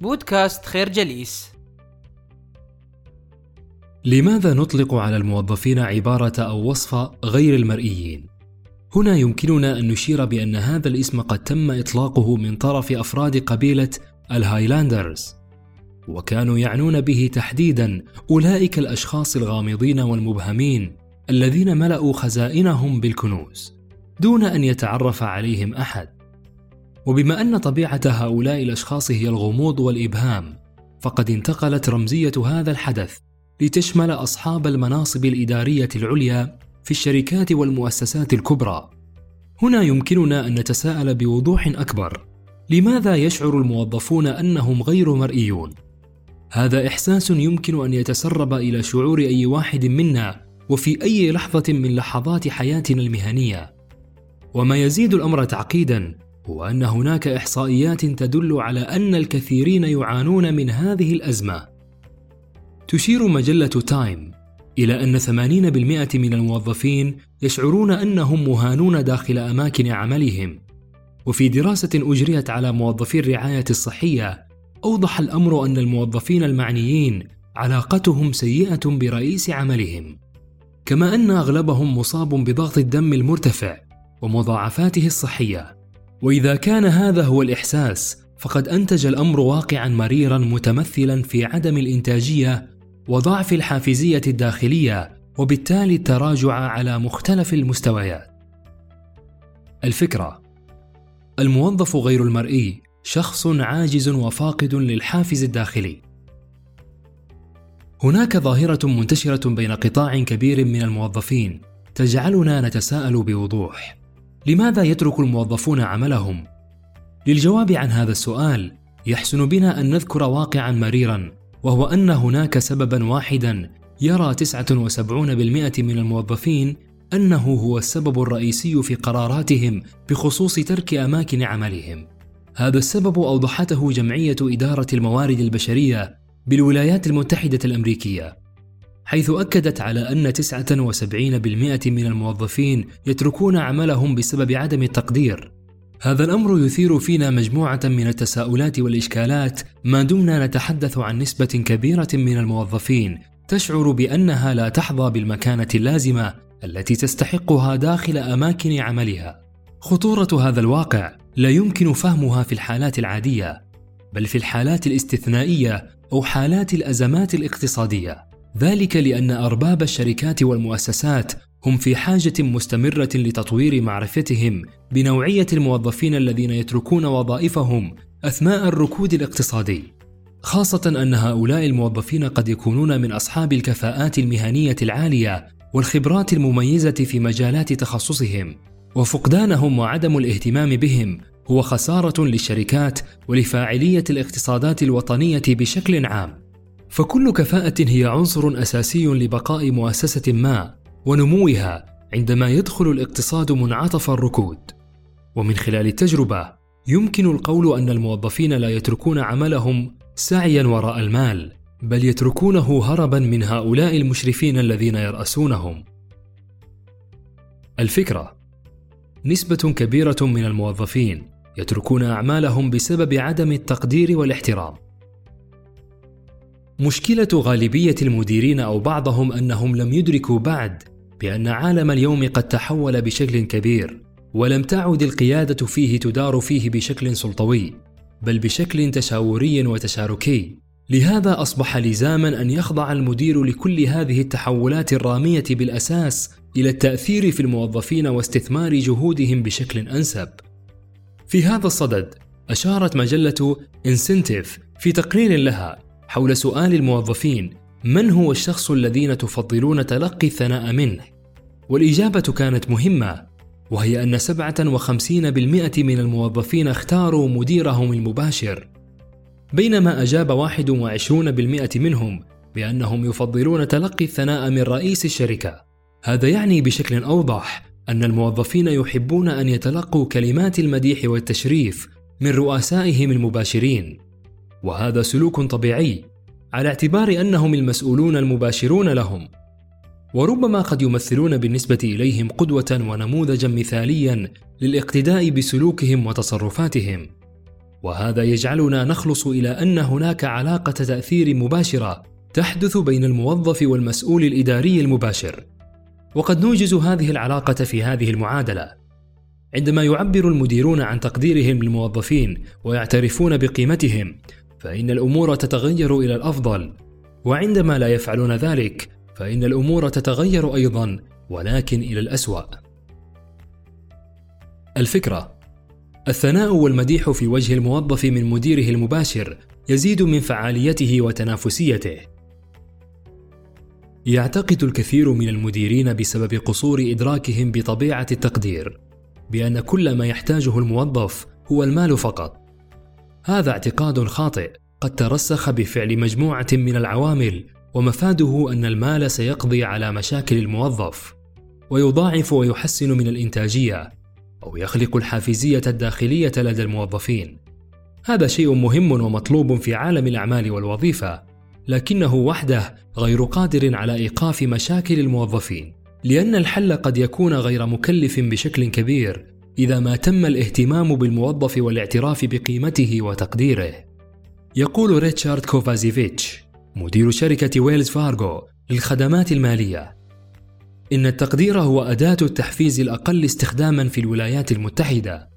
بودكاست خير جليس لماذا نطلق على الموظفين عبارة أو وصف غير المرئيين؟ هنا يمكننا أن نشير بأن هذا الاسم قد تم إطلاقه من طرف أفراد قبيلة الهايلاندرز وكانوا يعنون به تحديدا أولئك الأشخاص الغامضين والمبهمين الذين ملأوا خزائنهم بالكنوز دون أن يتعرف عليهم أحد وبما أن طبيعة هؤلاء الأشخاص هي الغموض والإبهام فقد انتقلت رمزية هذا الحدث لتشمل أصحاب المناصب الإدارية العليا في الشركات والمؤسسات الكبرى. هنا يمكننا أن نتساءل بوضوح أكبر: لماذا يشعر الموظفون أنهم غير مرئيون؟ هذا إحساس يمكن أن يتسرب إلى شعور أي واحد منا وفي أي لحظة من لحظات حياتنا المهنية. وما يزيد الأمر تعقيدا هو أن هناك إحصائيات تدل على أن الكثيرين يعانون من هذه الأزمة. تشير مجلة تايم إلى أن 80% من الموظفين يشعرون أنهم مهانون داخل أماكن عملهم. وفي دراسة أجريت على موظفي الرعاية الصحية، أوضح الأمر أن الموظفين المعنيين علاقتهم سيئة برئيس عملهم. كما أن أغلبهم مصاب بضغط الدم المرتفع ومضاعفاته الصحية. وإذا كان هذا هو الإحساس، فقد أنتج الأمر واقعا مريرا متمثلا في عدم الإنتاجية وضعف الحافزية الداخلية وبالتالي التراجع على مختلف المستويات. الفكرة الموظف غير المرئي شخص عاجز وفاقد للحافز الداخلي. هناك ظاهرة منتشرة بين قطاع كبير من الموظفين تجعلنا نتساءل بوضوح. لماذا يترك الموظفون عملهم للجواب عن هذا السؤال يحسن بنا أن نذكر واقعا مريرا وهو أن هناك سببا واحدا يرى 79% من الموظفين أنه هو السبب الرئيسي في قراراتهم بخصوص ترك أماكن عملهم. هذا السبب أوضحته جمعية إدارة الموارد البشرية بالولايات المتحدة الأمريكية، حيث أكدت على أن 79% من الموظفين يتركون عملهم بسبب عدم التقدير، هذا الأمر يثير فينا مجموعة من التساؤلات والإشكالات ما دمنا نتحدث عن نسبة كبيرة من الموظفين تشعر بأنها لا تحظى بالمكانة اللازمة التي تستحقها داخل أماكن عملها. خطورة هذا الواقع لا يمكن فهمها في الحالات العادية، بل في الحالات الاستثنائية أو حالات الأزمات الاقتصادية. ذلك لأن أرباب الشركات والمؤسسات هم في حاجة مستمرة لتطوير معرفتهم بنوعية الموظفين الذين يتركون وظائفهم أثناء الركود الاقتصادي. خاصة أن هؤلاء الموظفين قد يكونون من أصحاب الكفاءات المهنية العالية والخبرات المميزة في مجالات تخصصهم، وفقدانهم وعدم الاهتمام بهم هو خسارة للشركات ولفاعلية الاقتصادات الوطنية بشكل عام. فكل كفاءة هي عنصر أساسي لبقاء مؤسسة ما ونموها عندما يدخل الاقتصاد منعطف الركود. ومن خلال التجربة يمكن القول أن الموظفين لا يتركون عملهم سعيا وراء المال، بل يتركونه هربا من هؤلاء المشرفين الذين يرأسونهم. الفكرة نسبة كبيرة من الموظفين يتركون أعمالهم بسبب عدم التقدير والاحترام. مشكلة غالبية المديرين أو بعضهم أنهم لم يدركوا بعد بأن عالم اليوم قد تحول بشكل كبير، ولم تعد القيادة فيه تدار فيه بشكل سلطوي، بل بشكل تشاوري وتشاركي. لهذا أصبح لزاما أن يخضع المدير لكل هذه التحولات الرامية بالأساس إلى التأثير في الموظفين واستثمار جهودهم بشكل أنسب. في هذا الصدد، أشارت مجلة انسنتيف في تقرير لها حول سؤال الموظفين من هو الشخص الذين تفضلون تلقي الثناء منه؟ والإجابة كانت مهمة وهي أن 57% من الموظفين اختاروا مديرهم المباشر. بينما أجاب 21% منهم بأنهم يفضلون تلقي الثناء من رئيس الشركة. هذا يعني بشكل أوضح أن الموظفين يحبون أن يتلقوا كلمات المديح والتشريف من رؤسائهم المباشرين. وهذا سلوك طبيعي على اعتبار أنهم المسؤولون المباشرون لهم. وربما قد يمثلون بالنسبة إليهم قدوة ونموذجا مثاليا للاقتداء بسلوكهم وتصرفاتهم. وهذا يجعلنا نخلص إلى أن هناك علاقة تأثير مباشرة تحدث بين الموظف والمسؤول الإداري المباشر. وقد نوجز هذه العلاقة في هذه المعادلة. عندما يعبر المديرون عن تقديرهم للموظفين ويعترفون بقيمتهم فإن الأمور تتغير إلى الأفضل. وعندما لا يفعلون ذلك فإن الأمور تتغير أيضا ولكن إلى الأسوأ. الفكرة الثناء والمديح في وجه الموظف من مديره المباشر يزيد من فعاليته وتنافسيته. يعتقد الكثير من المديرين بسبب قصور إدراكهم بطبيعة التقدير بأن كل ما يحتاجه الموظف هو المال فقط. هذا اعتقاد خاطئ. قد ترسخ بفعل مجموعة من العوامل ومفاده أن المال سيقضي على مشاكل الموظف. ويضاعف ويحسن من الإنتاجية أو يخلق الحافزية الداخلية لدى الموظفين. هذا شيء مهم ومطلوب في عالم الأعمال والوظيفة لكنه وحده غير قادر على إيقاف مشاكل الموظفين. لأن الحل قد يكون غير مكلف بشكل كبير إذا ما تم الاهتمام بالموظف والاعتراف بقيمته وتقديره. يقول ريتشارد كوفازيفيتش مدير شركة ويلز فارغو للخدمات المالية. إن التقدير هو أداة التحفيز الأقل استخداما في الولايات المتحدة.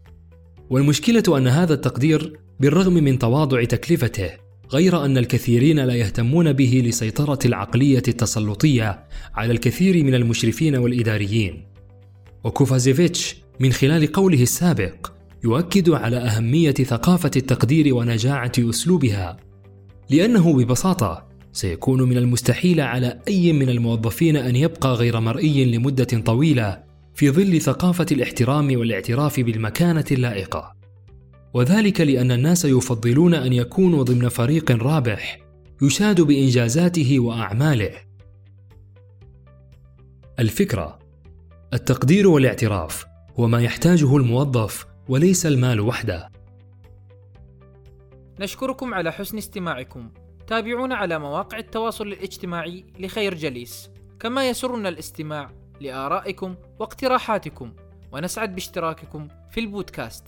والمشكلة أن هذا التقدير بالرغم من تواضع تكلفته غير أن الكثيرين لا يهتمون به لسيطرة العقلية التسلطية على الكثير من المشرفين والإداريين. وكوفازيفيتش من خلال قوله السابق يؤكد على أهمية ثقافة التقدير ونجاعة أسلوبها. لأنه ببساطة سيكون من المستحيل على أي من الموظفين أن يبقى غير مرئي لمدة طويلة في ظل ثقافة الاحترام والاعتراف بالمكانة اللائقة. وذلك لأن الناس يفضلون أن يكونوا ضمن فريق رابح يشاد بإنجازاته وأعماله. الفكرة التقدير والاعتراف هو ما يحتاجه الموظف وليس المال وحده. نشكركم على حسن استماعكم. تابعونا على مواقع التواصل الاجتماعي لخير جليس. كما يسرنا الاستماع لآرائكم واقتراحاتكم. ونسعد باشتراككم في البودكاست.